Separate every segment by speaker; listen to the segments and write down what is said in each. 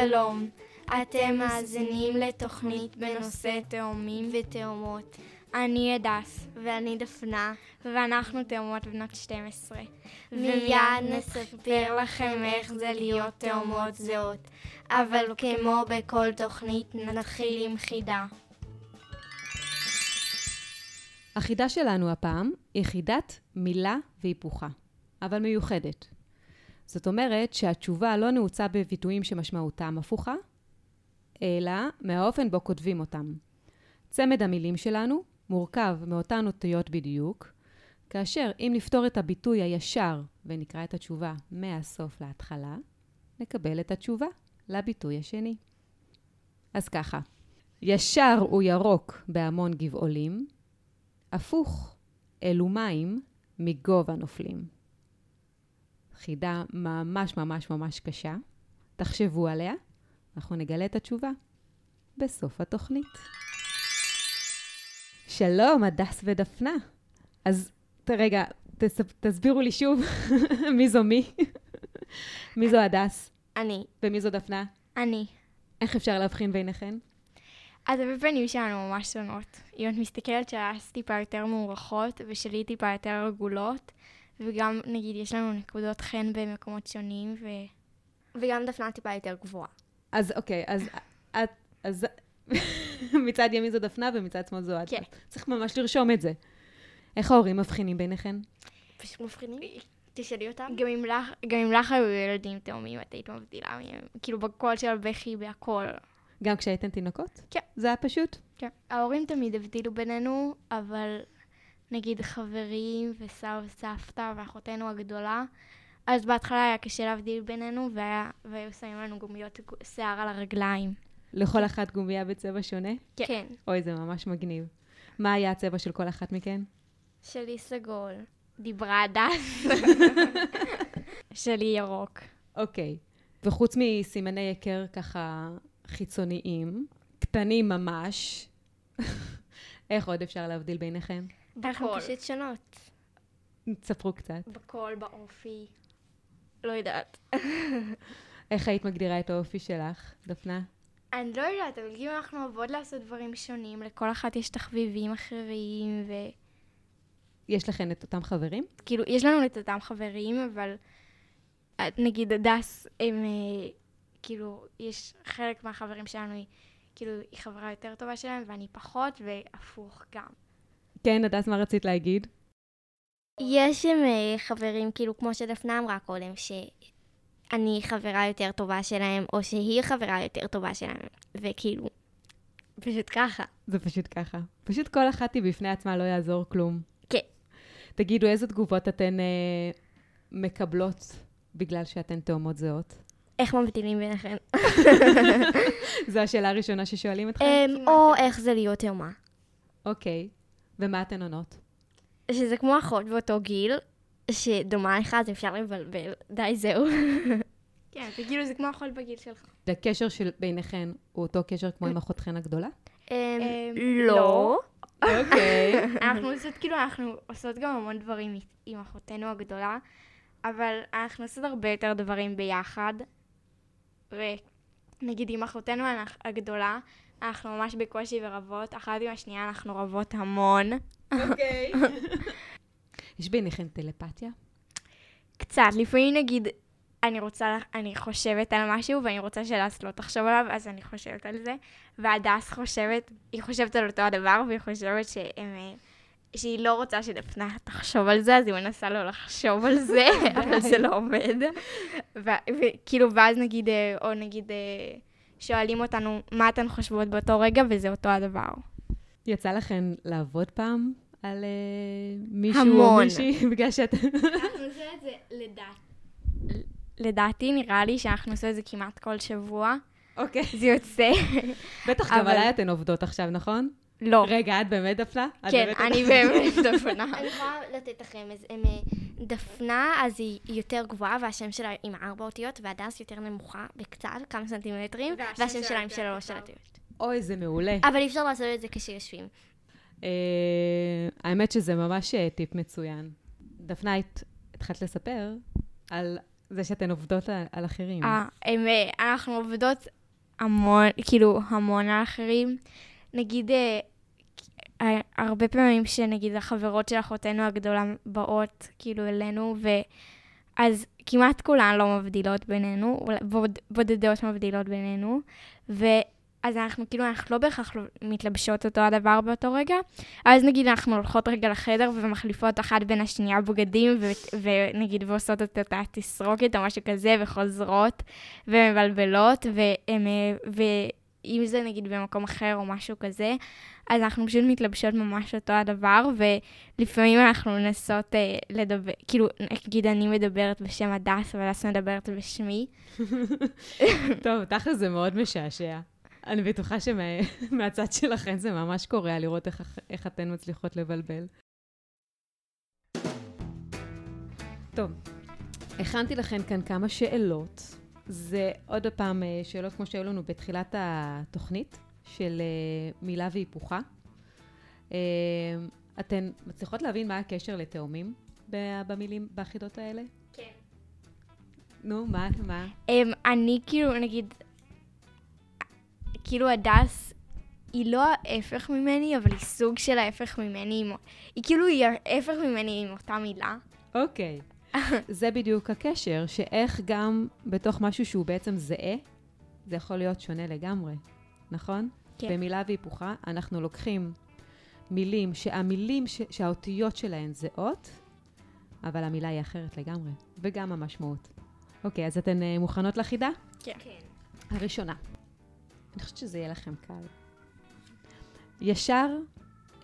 Speaker 1: שלום, אתם מאזינים לתוכנית בנושא תאומים ותאומות. אני הדס.
Speaker 2: ואני דפנה.
Speaker 1: ואנחנו תאומות בנות 12.
Speaker 2: מיד נספר לכם איך זה להיות תאומות זהות. אבל כמו בכל תוכנית, נתחיל עם חידה.
Speaker 3: החידה שלנו הפעם היא חידת מילה והיפוכה, אבל מיוחדת. זאת אומרת שהתשובה לא נעוצה בביטויים שמשמעותם הפוכה, אלא מהאופן בו כותבים אותם. צמד המילים שלנו מורכב מאותן אותיות בדיוק, כאשר אם נפתור את הביטוי הישר ונקרא את התשובה מהסוף להתחלה, נקבל את התשובה לביטוי השני. אז ככה, ישר הוא ירוק בהמון גבעולים, הפוך, אלו מים מגובה נופלים. חידה ממש ממש ממש קשה. תחשבו עליה, אנחנו נגלה את התשובה בסוף התוכנית. שלום, הדס ודפנה. אז רגע, תס, תסבירו לי שוב מי זו מי. מי זו הדס?
Speaker 2: אני.
Speaker 3: ומי זו דפנה?
Speaker 1: אני.
Speaker 3: איך אפשר להבחין ביניכן?
Speaker 1: אז הפנים שלנו ממש שונות. אם את מסתכלת שהאס טיפה יותר מוערכות, ושלי טיפה יותר רגולות, וגם, נגיד, יש לנו נקודות חן במקומות שונים, ו...
Speaker 2: וגם דפנה טיפה יותר גבוהה.
Speaker 3: אז אוקיי, אז את, אז מצד ימין זו דפנה ומצד שמאל זו את.
Speaker 2: כן.
Speaker 3: צריך ממש לרשום את זה. איך ההורים מבחינים ביניכן?
Speaker 2: פשוט מבחינים? תשאלי אותם.
Speaker 1: גם אם לך, גם אם לך היו ילדים תאומים, את היית מבדילה מהם, כאילו בקול של הבכי, בהכל.
Speaker 3: גם כשהייתן תינוקות?
Speaker 1: כן.
Speaker 3: זה היה פשוט?
Speaker 1: כן. ההורים תמיד הבדילו בינינו, אבל נגיד חברים וסב וסבתא ואחותנו הגדולה, אז בהתחלה היה קשה להבדיל בינינו, והיה, והיו שמים לנו גומיות שיער על הרגליים.
Speaker 3: לכל אחת גומייה בצבע שונה?
Speaker 1: כן.
Speaker 2: כן.
Speaker 3: אוי, זה ממש מגניב. מה היה הצבע של כל אחת מכן?
Speaker 1: שלי סגול. דיברה הדס. שלי ירוק.
Speaker 3: אוקיי. וחוץ מסימני היכר ככה חיצוניים, קטנים ממש, איך עוד אפשר להבדיל ביניכם?
Speaker 2: אנחנו. פשוט שונות.
Speaker 3: תספרו קצת.
Speaker 1: בקול, באופי.
Speaker 2: לא יודעת.
Speaker 3: איך היית מגדירה את האופי שלך, דפנה?
Speaker 1: אני לא יודעת, אבל כאילו אנחנו אוהבות לעשות דברים שונים, לכל אחת יש תחביבים אחרים, ו...
Speaker 3: יש לכן את אותם חברים?
Speaker 1: כאילו, יש לנו את אותם חברים, אבל אה, נגיד הדס, הם אה, כאילו, יש חלק מהחברים שלנו, היא כאילו, היא חברה יותר טובה שלהם, ואני פחות, והפוך גם.
Speaker 3: כן, הדס, מה רצית להגיד?
Speaker 2: יש הם אה, חברים, כאילו, כמו שדפנה אמרה קודם, שאני חברה יותר טובה שלהם, או שהיא חברה יותר טובה שלהם, וכאילו, פשוט ככה.
Speaker 3: זה פשוט ככה. פשוט כל אחת היא בפני עצמה, לא יעזור כלום.
Speaker 2: כן.
Speaker 3: תגידו, איזה תגובות אתן אה, מקבלות בגלל שאתן תאומות זהות?
Speaker 2: איך מבדילים ביניכם?
Speaker 3: זו השאלה הראשונה ששואלים אתכם?
Speaker 2: אמ, או
Speaker 1: תמיד.
Speaker 2: איך זה להיות תאומה.
Speaker 3: אוקיי. ומה אתן עונות?
Speaker 2: שזה כמו אחות באותו גיל, שדומה לך, אז אפשר לבלבל. די, זהו.
Speaker 1: כן, זה כאילו, זה כמו אכול בגיל שלך.
Speaker 3: הקשר של ביניכן הוא אותו קשר כמו עם אחותכן הגדולה?
Speaker 2: אמ,
Speaker 1: אמ,
Speaker 2: לא.
Speaker 3: אוקיי.
Speaker 1: אנחנו עושות, כאילו, אנחנו עושות גם המון דברים עם אחותנו הגדולה, אבל אנחנו עושות הרבה יותר דברים ביחד. ונגיד עם אחותנו הגדולה, אנחנו ממש בקושי ורבות, אחת עם השנייה אנחנו רבות המון.
Speaker 3: אוקיי. יש ביניכן טלפתיה?
Speaker 1: קצת, לפעמים נגיד, אני רוצה, אני חושבת על משהו ואני רוצה שלאס לא תחשוב עליו, אז אני חושבת על זה, והדס חושבת, היא חושבת על אותו הדבר, והיא חושבת שהם, אה, שהיא לא רוצה שדפנה תחשוב על זה, אז היא מנסה לא לחשוב על זה, אבל זה לא עובד. וכאילו, ואז נגיד, אה, או נגיד, אה, שואלים אותנו מה אתן חושבות באותו רגע, וזה אותו הדבר.
Speaker 3: יצא לכן לעבוד פעם על אה, מישהו או
Speaker 1: המון.
Speaker 3: מישהי? בגלל שאת...
Speaker 1: אנחנו עושים את זה לדעתי. לדעתי נראה לי שאנחנו עושים את זה כמעט כל שבוע.
Speaker 3: אוקיי.
Speaker 1: זה יוצא.
Speaker 3: בטח גם עליי אתן עובדות עכשיו, נכון?
Speaker 1: לא.
Speaker 3: רגע, את באמת דפנה?
Speaker 1: כן, אני באמת דפנה.
Speaker 2: אני יכולה לתת לכם איזה... אה, דפנה, אז היא יותר גבוהה, והשם שלה עם ארבע אותיות, והדס יותר נמוכה בקצת, כמה סנטימטרים,
Speaker 1: והשם שלה
Speaker 2: עם שלוש. אותיות.
Speaker 3: אוי, זה מעולה.
Speaker 2: אבל אי אפשר לעשות את זה כשיושבים.
Speaker 3: אה, האמת שזה ממש אה, טיפ מצוין. דפנה, התחלת לספר על זה שאתן עובדות על, אחרים.
Speaker 1: אה, אנחנו עובדות המון, כאילו, המון על אחרים. נגיד, הרבה פעמים שנגיד החברות של אחותנו הגדולה באות, כאילו, אלינו, ואז כמעט כולן לא מבדילות בינינו, בוד, בודדות מבדילות בינינו, ואז אנחנו כאילו, אנחנו לא בהכרח לא מתלבשות אותו הדבר באותו רגע, אז נגיד אנחנו הולכות רגע לחדר ומחליפות אחת בין השנייה בגדים, ו- ונגיד ועושות את אותה תסרוקת או משהו כזה, וחוזרות ומבלבלות, והם, אה, ואם זה נגיד במקום אחר או משהו כזה, אז אנחנו פשוט מתלבשות ממש אותו הדבר, ולפעמים אנחנו מנסות אה, לדבר, כאילו, נגיד אני מדברת בשם הדס, והדס מדברת בשמי.
Speaker 3: טוב, תכל'ס זה מאוד משעשע. אני בטוחה שמהצד שלכם זה ממש קורע לראות איך, איך אתן מצליחות לבלבל. טוב, הכנתי לכם כאן כמה שאלות. זה עוד פעם אה, שאלות כמו שהיו לנו בתחילת התוכנית, של אה, מילה והיפוכה. אה, אתן מצליחות להבין מה הקשר לתאומים במילים, בחידות האלה?
Speaker 1: כן.
Speaker 3: נו, מה, מה?
Speaker 1: Um, אני כאילו, נגיד, כאילו הדס, היא לא ההפך ממני, אבל היא סוג של ההפך ממני. היא כאילו, היא ההפך ממני עם אותה מילה.
Speaker 3: אוקיי. זה בדיוק הקשר, שאיך גם בתוך משהו שהוא בעצם זהה, זה יכול להיות שונה לגמרי, נכון?
Speaker 1: כן.
Speaker 3: במילה והיפוכה, אנחנו לוקחים מילים שהמילים, ש... שהאותיות שלהן זהות, אבל המילה היא אחרת לגמרי, וגם המשמעות. אוקיי, אז אתן אה, מוכנות לחידה?
Speaker 1: כן.
Speaker 3: הראשונה. אני חושבת שזה יהיה לכם קל. ישר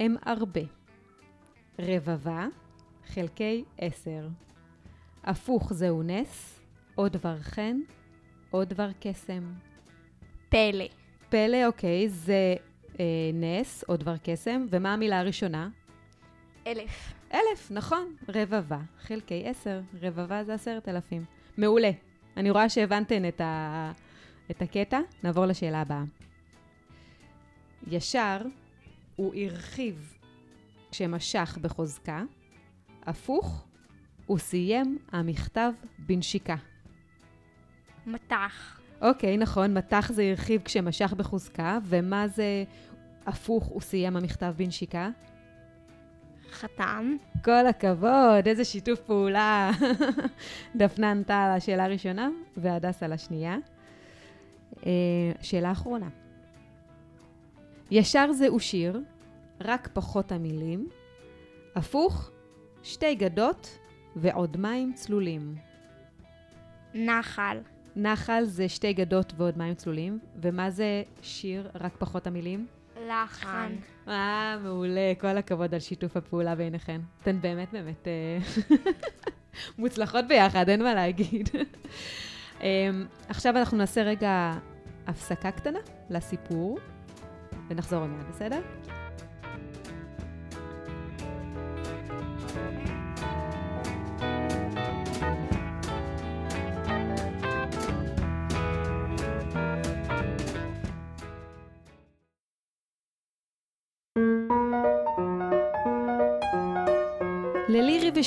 Speaker 3: הם הרבה. רבבה, חלקי עשר. הפוך זהו נס, או דבר חן, או דבר קסם.
Speaker 1: פלא.
Speaker 3: פלא, אוקיי, זה אה, נס או דבר קסם, ומה המילה הראשונה?
Speaker 1: אלף.
Speaker 3: אלף, נכון, רבבה, חלקי עשר, רבבה זה עשרת אלפים. מעולה. אני רואה שהבנתן את, ה... את הקטע, נעבור לשאלה הבאה. ישר הוא הרחיב כשמשך בחוזקה, הפוך, הוא סיים המכתב בנשיקה.
Speaker 1: מטח.
Speaker 3: אוקיי, נכון, מתח זה הרחיב כשמשך בחוזקה, ומה זה הפוך, הוא סיים המכתב בנשיקה?
Speaker 1: חתם.
Speaker 3: כל הכבוד, איזה שיתוף פעולה. דפנה ענתה על השאלה הראשונה, והדס על השנייה. אה, שאלה אחרונה. ישר זהו שיר, רק פחות המילים. הפוך, שתי גדות ועוד מים צלולים.
Speaker 1: נחל.
Speaker 3: נחל זה שתי גדות ועוד מים צלולים, ומה זה שיר, רק פחות המילים?
Speaker 1: לחן.
Speaker 3: אה, מעולה, כל הכבוד על שיתוף הפעולה ביניכן. אתן באמת באמת אה, מוצלחות ביחד, אין מה להגיד. אמ, עכשיו אנחנו נעשה רגע הפסקה קטנה לסיפור, ונחזור עוד מעט, בסדר? ללירי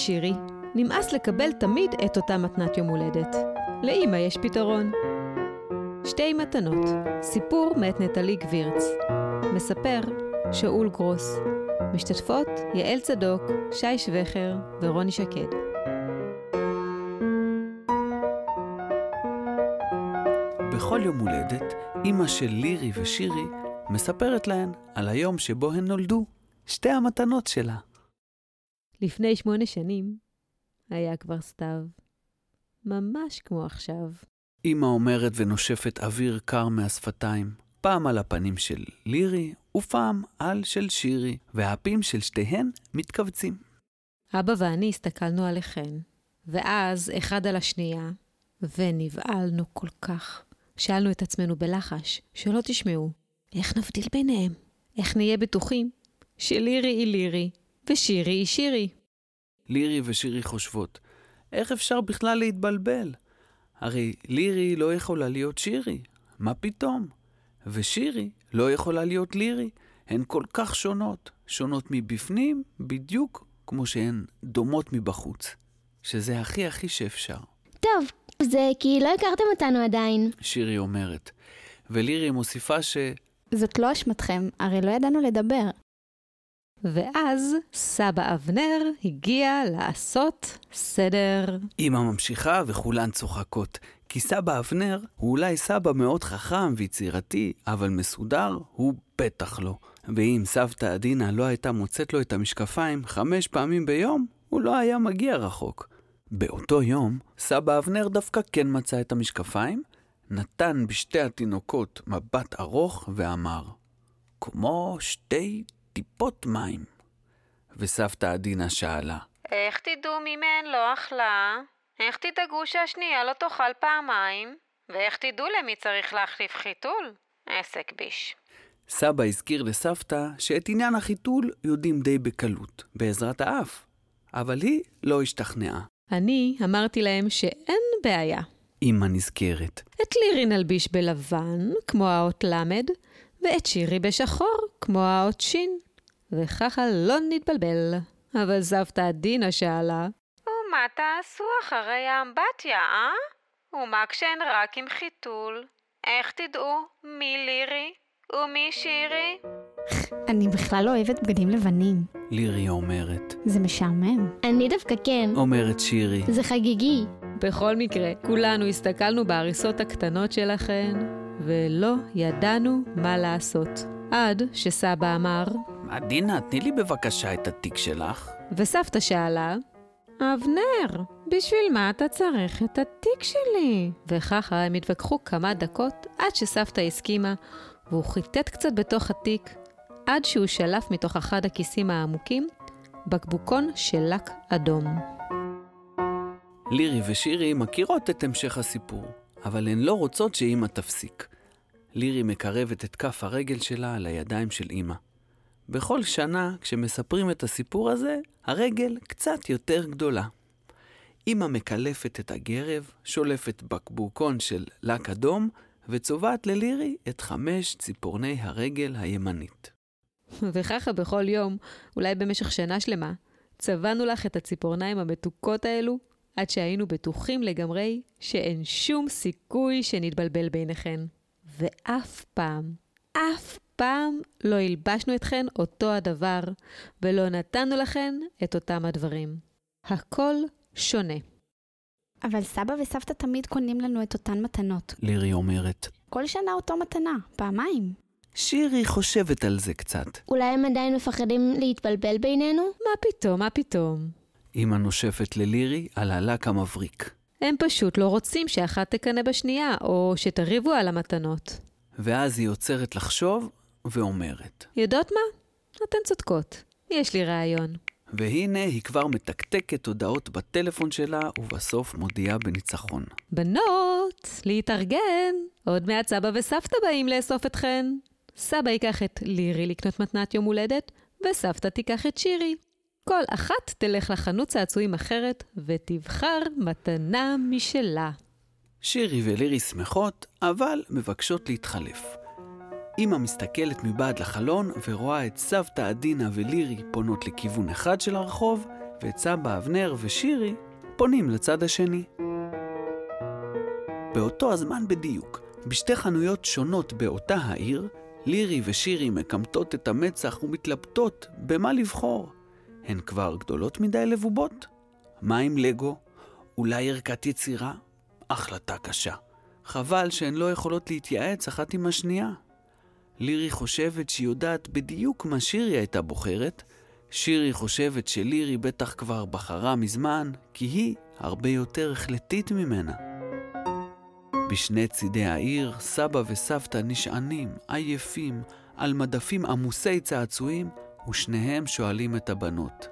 Speaker 3: ושירי נמאס לקבל תמיד את אותה מתנת יום הולדת. לאמא יש פתרון. שתי מתנות, סיפור מאת נטלי גבירץ. מספר שאול גרוס. משתתפות יעל צדוק, שי שווכר ורוני שקד.
Speaker 4: בכל יום הולדת, אימא של לירי ושירי מספרת להן על היום שבו הן נולדו, שתי המתנות שלה.
Speaker 3: לפני שמונה שנים היה כבר סתיו. ממש כמו עכשיו.
Speaker 4: אימא אומרת ונושפת אוויר קר מהשפתיים, פעם על הפנים של לירי ופעם על של שירי, והאפים של שתיהן מתכווצים.
Speaker 3: אבא ואני הסתכלנו עליכן, ואז אחד על השנייה, ונבהלנו כל כך. שאלנו את עצמנו בלחש, שלא תשמעו, איך נבדיל ביניהם? איך נהיה בטוחים שלירי היא לירי ושירי היא שירי?
Speaker 4: לירי ושירי חושבות, איך אפשר בכלל להתבלבל? הרי לירי לא יכולה להיות שירי, מה פתאום? ושירי לא יכולה להיות לירי, הן כל כך שונות, שונות מבפנים בדיוק כמו שהן דומות מבחוץ, שזה הכי הכי שאפשר.
Speaker 2: טוב, זה כי לא הכרתם אותנו עדיין.
Speaker 4: שירי אומרת. ולירי מוסיפה ש...
Speaker 5: זאת לא אשמתכם, הרי לא ידענו לדבר.
Speaker 3: ואז סבא אבנר הגיע לעשות סדר.
Speaker 4: אמא ממשיכה וכולן צוחקות, כי סבא אבנר הוא אולי סבא מאוד חכם ויצירתי, אבל מסודר הוא בטח לא. ואם סבתא עדינה לא הייתה מוצאת לו את המשקפיים חמש פעמים ביום, הוא לא היה מגיע רחוק. באותו יום, סבא אבנר דווקא כן מצא את המשקפיים, נתן בשתי התינוקות מבט ארוך ואמר, כמו שתי טיפות מים. וסבתא עדינה שאלה,
Speaker 6: איך תדעו מי מהן לא אכלה? איך תדאגו שהשנייה לא תאכל פעמיים? ואיך תדעו למי צריך להחליף חיתול? עסק ביש.
Speaker 4: סבא הזכיר לסבתא שאת עניין החיתול יודעים די בקלות, בעזרת האף. אבל היא לא השתכנעה.
Speaker 3: אני אמרתי להם שאין בעיה.
Speaker 4: אמא נזכרת.
Speaker 3: את לירי נלביש בלבן, כמו האות ל', ואת שירי בשחור, כמו האות ש', וככה לא נתבלבל. אבל סבתא עדינה שאלה,
Speaker 6: ומה תעשו אחרי האמבטיה, אה? ומה כשהן רק עם חיתול? איך תדעו מי לירי ומי שירי?
Speaker 5: אני בכלל לא אוהבת בגדים לבנים.
Speaker 4: לירי אומרת.
Speaker 5: זה משעמם.
Speaker 2: אני דווקא כן.
Speaker 4: אומרת שירי.
Speaker 2: זה חגיגי.
Speaker 3: בכל מקרה, כולנו הסתכלנו בהריסות הקטנות שלכן, ולא ידענו מה לעשות. עד שסבא אמר,
Speaker 4: עדינה, תני לי בבקשה את התיק שלך.
Speaker 3: וסבתא שאלה, אבנר, בשביל מה אתה צריך את התיק שלי? וככה הם התווכחו כמה דקות עד שסבתא הסכימה, והוא חיטט קצת בתוך התיק, עד שהוא שלף מתוך אחד הכיסים העמוקים בקבוקון של לק אדום.
Speaker 4: לירי ושירי מכירות את המשך הסיפור, אבל הן לא רוצות שאימא תפסיק. לירי מקרבת את כף הרגל שלה על הידיים של אימא. בכל שנה, כשמספרים את הסיפור הזה, הרגל קצת יותר גדולה. אימא מקלפת את הגרב, שולפת בקבוקון של לק אדום, וצובעת ללירי את חמש ציפורני הרגל הימנית.
Speaker 3: וככה בכל יום, אולי במשך שנה שלמה, צבענו לך את הציפורניים המתוקות האלו, עד שהיינו בטוחים לגמרי שאין שום סיכוי שנתבלבל ביניכן. ואף פעם, אף פעם לא הלבשנו אתכן אותו הדבר, ולא נתנו לכן את אותם הדברים. הכל שונה.
Speaker 5: אבל סבא וסבתא תמיד קונים לנו את אותן מתנות.
Speaker 4: לירי אומרת.
Speaker 5: כל שנה אותו מתנה, פעמיים.
Speaker 4: שירי חושבת על זה קצת.
Speaker 2: אולי הם עדיין מפחדים להתבלבל בינינו?
Speaker 3: מה פתאום, מה פתאום?
Speaker 4: אמא נושפת ללירי על הלק המבריק.
Speaker 3: הם פשוט לא רוצים שאחת תקנא בשנייה, או שתריבו על המתנות.
Speaker 4: ואז היא עוצרת לחשוב ואומרת.
Speaker 3: יודעות מה? אתן צודקות. יש לי רעיון.
Speaker 4: והנה היא כבר מתקתקת הודעות בטלפון שלה, ובסוף מודיעה בניצחון.
Speaker 3: בנות, להתארגן. עוד מעט סבא וסבתא באים לאסוף אתכן. סבא ייקח את לירי לקנות מתנת יום הולדת, וסבתא תיקח את שירי. כל אחת תלך לחנות צעצועים אחרת, ותבחר מתנה משלה.
Speaker 4: שירי ולירי שמחות, אבל מבקשות להתחלף. אמא מסתכלת מבעד לחלון ורואה את סבתא עדינה ולירי פונות לכיוון אחד של הרחוב, ואת סבא אבנר ושירי פונים לצד השני. באותו הזמן בדיוק, בשתי חנויות שונות באותה העיר, לירי ושירי מקמטות את המצח ומתלבטות במה לבחור. הן כבר גדולות מדי לבובות? מה עם לגו? אולי ערכת יצירה? החלטה קשה. חבל שהן לא יכולות להתייעץ אחת עם השנייה. לירי חושבת שהיא יודעת בדיוק מה שירי הייתה בוחרת, שירי חושבת שלירי בטח כבר בחרה מזמן, כי היא הרבה יותר החלטית ממנה. בשני צידי העיר, סבא וסבתא נשענים, עייפים, על מדפים עמוסי צעצועים, ושניהם שואלים את הבנות.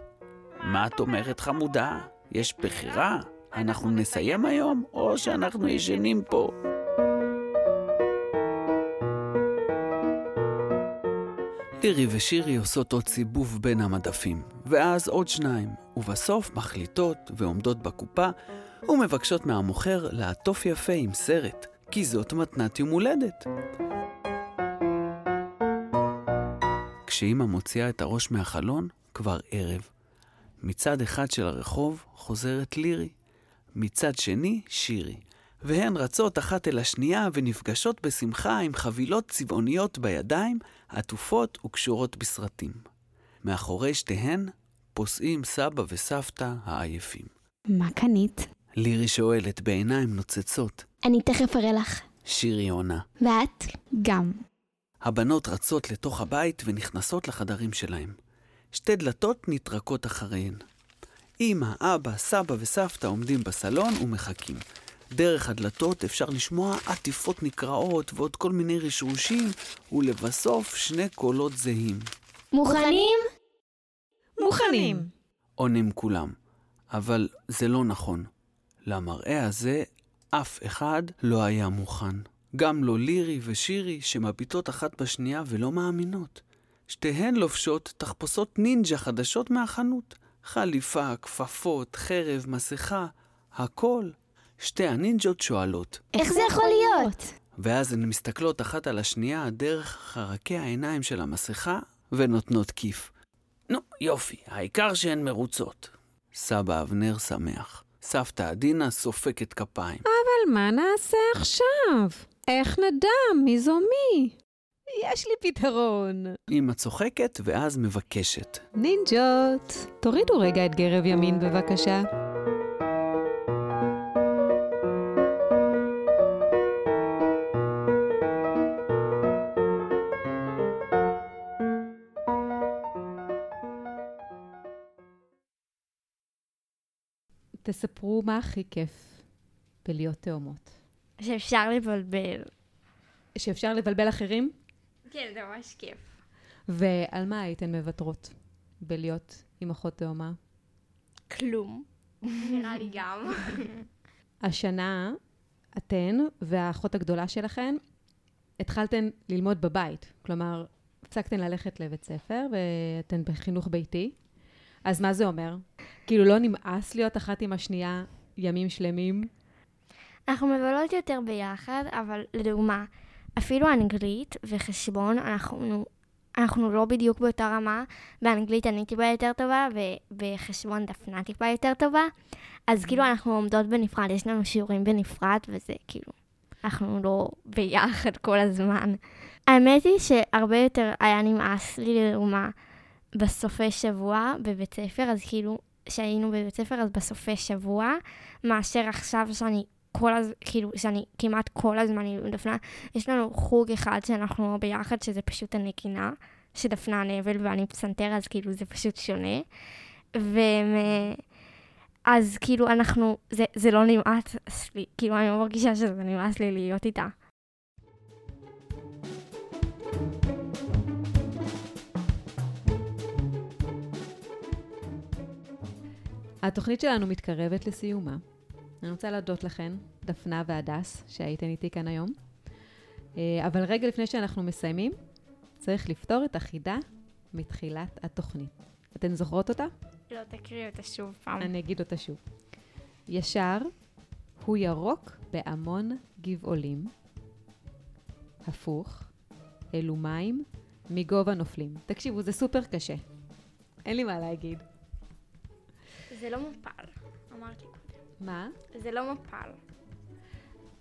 Speaker 4: מה את אומרת, חמודה? יש בחירה? אנחנו נסיים היום, או שאנחנו ישנים פה? לירי ושירי עושות עוד סיבוב בין המדפים, ואז עוד שניים, ובסוף מחליטות ועומדות בקופה ומבקשות מהמוכר לעטוף יפה עם סרט, כי זאת מתנת יום הולדת. כשאימא מוציאה את הראש מהחלון, כבר ערב. מצד אחד של הרחוב חוזרת לירי, מצד שני, שירי. והן רצות אחת אל השנייה ונפגשות בשמחה עם חבילות צבעוניות בידיים, עטופות וקשורות בסרטים. מאחורי שתיהן פוסעים סבא וסבתא העייפים.
Speaker 5: מה קנית?
Speaker 4: לירי שואלת בעיניים נוצצות.
Speaker 2: אני תכף אראה לך.
Speaker 4: שירי עונה.
Speaker 5: ואת? גם.
Speaker 4: הבנות רצות לתוך הבית ונכנסות לחדרים שלהם. שתי דלתות נטרקות אחריהן. אמא, אבא, סבא וסבתא עומדים בסלון ומחכים. דרך הדלתות אפשר לשמוע עטיפות נקרעות ועוד כל מיני רשרושים, ולבסוף שני קולות זהים.
Speaker 2: מוכנים?
Speaker 3: מוכנים.
Speaker 4: עונים כולם. אבל זה לא נכון. למראה הזה אף אחד לא היה מוכן. גם לא לירי ושירי שמביטות אחת בשנייה ולא מאמינות. שתיהן לובשות תחפושות נינג'ה חדשות מהחנות. חליפה, כפפות, חרב, מסכה, הכל. שתי הנינג'ות שואלות,
Speaker 2: איך זה יכול להיות?
Speaker 4: ואז הן מסתכלות אחת על השנייה דרך חרקי העיניים של המסכה ונותנות כיף. נו, יופי, העיקר שהן מרוצות. סבא אבנר שמח. סבתא עדינה סופקת כפיים.
Speaker 7: אבל מה נעשה עכשיו? איך נדע מי זו מי?
Speaker 3: יש לי פתרון.
Speaker 4: אמא צוחקת ואז מבקשת.
Speaker 3: נינג'ות, תורידו רגע את גרב ימין בבקשה. תספרו מה הכי כיף בלהיות תאומות.
Speaker 1: שאפשר לבלבל.
Speaker 3: שאפשר לבלבל אחרים?
Speaker 1: כן, זה ממש כיף.
Speaker 3: ועל מה הייתן מוותרות בלהיות עם אחות תאומה?
Speaker 1: כלום. נראה לי גם.
Speaker 3: השנה אתן והאחות הגדולה שלכן התחלתן ללמוד בבית. כלומר, הפסקתן ללכת לבית ספר ואתן בחינוך ביתי. אז מה זה אומר? כאילו לא נמאס להיות אחת עם השנייה ימים שלמים?
Speaker 2: אנחנו מבלות יותר ביחד, אבל לדוגמה, אפילו אנגלית וחשבון, אנחנו, אנחנו לא בדיוק באותה רמה. באנגלית אני טיפה יותר טובה, ובחשבון דפנה טיפה יותר טובה. אז כאילו אנחנו עומדות בנפרד, יש לנו שיעורים בנפרד, וזה כאילו, אנחנו לא ביחד כל הזמן. האמת היא שהרבה יותר היה נמאס לי, לדוגמה, בסופי שבוע בבית ספר, אז כאילו, כשהיינו בבית ספר, אז בסופי שבוע, מאשר עכשיו שאני כל הז... כאילו, שאני כמעט כל הזמן עם דפנה. יש לנו חוג אחד שאנחנו ביחד, שזה פשוט הנגינה, שדפנה נבל ואני פסנתר, אז כאילו זה פשוט שונה. ו... אז כאילו אנחנו, זה, זה לא נמאס לי, כאילו אני מרגישה שזה נמאס לי להיות איתה.
Speaker 3: התוכנית שלנו מתקרבת לסיומה. אני רוצה להודות לכן, דפנה והדס, שהייתן איתי כאן היום. אה, אבל רגע לפני שאנחנו מסיימים, צריך לפתור את החידה מתחילת התוכנית. אתן זוכרות אותה?
Speaker 1: לא, תקריא אותה שוב פעם.
Speaker 3: אני אגיד אותה שוב. ישר, הוא ירוק בהמון גבעולים. הפוך, אלו מים מגובה נופלים. תקשיבו, זה סופר קשה. אין לי מה להגיד.
Speaker 1: זה לא מפל, אמרתי.
Speaker 3: מה?
Speaker 1: זה לא מפל.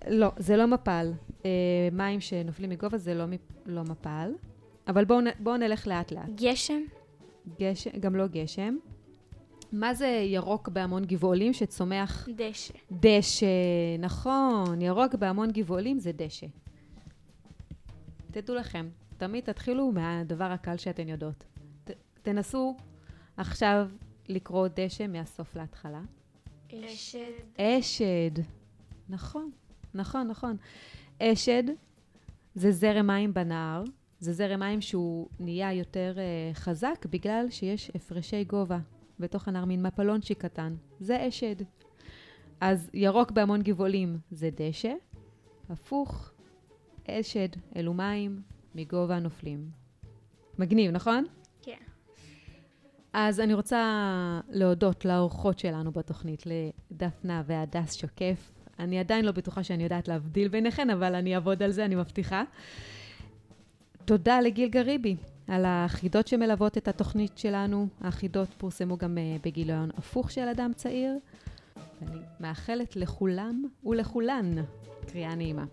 Speaker 3: לא, זה לא מפל. אה, מים שנופלים מגובה זה לא, לא מפל. אבל בואו בואו נלך לאט-לאט.
Speaker 1: גשם?
Speaker 3: גשם, גם לא גשם. מה זה ירוק בהמון גבעולים שצומח
Speaker 1: דשא.
Speaker 3: דשא? נכון, ירוק בהמון גבעולים זה דשא. תדעו לכם, תמיד תתחילו מהדבר הקל שאתן יודעות. ת, תנסו עכשיו לקרוא דשא מהסוף להתחלה.
Speaker 1: אשד.
Speaker 3: אשד. נכון, נכון, נכון. אשד זה זרם מים בנהר. זה זרם מים שהוא נהיה יותר uh, חזק בגלל שיש הפרשי גובה בתוך הנהר, מין מפלונצ'יק קטן. זה אשד. אז ירוק בהמון גבעולים זה דשא, הפוך, אשד, אלו מים מגובה נופלים. מגניב, נכון? אז אני רוצה להודות לאורחות שלנו בתוכנית, לדפנה והדס שקף. אני עדיין לא בטוחה שאני יודעת להבדיל ביניכן, אבל אני אעבוד על זה, אני מבטיחה. תודה לגיל גריבי על החידות שמלוות את התוכנית שלנו. החידות פורסמו גם uh, בגיליון הפוך של אדם צעיר. ואני מאחלת לכולם ולכולן קריאה נעימה.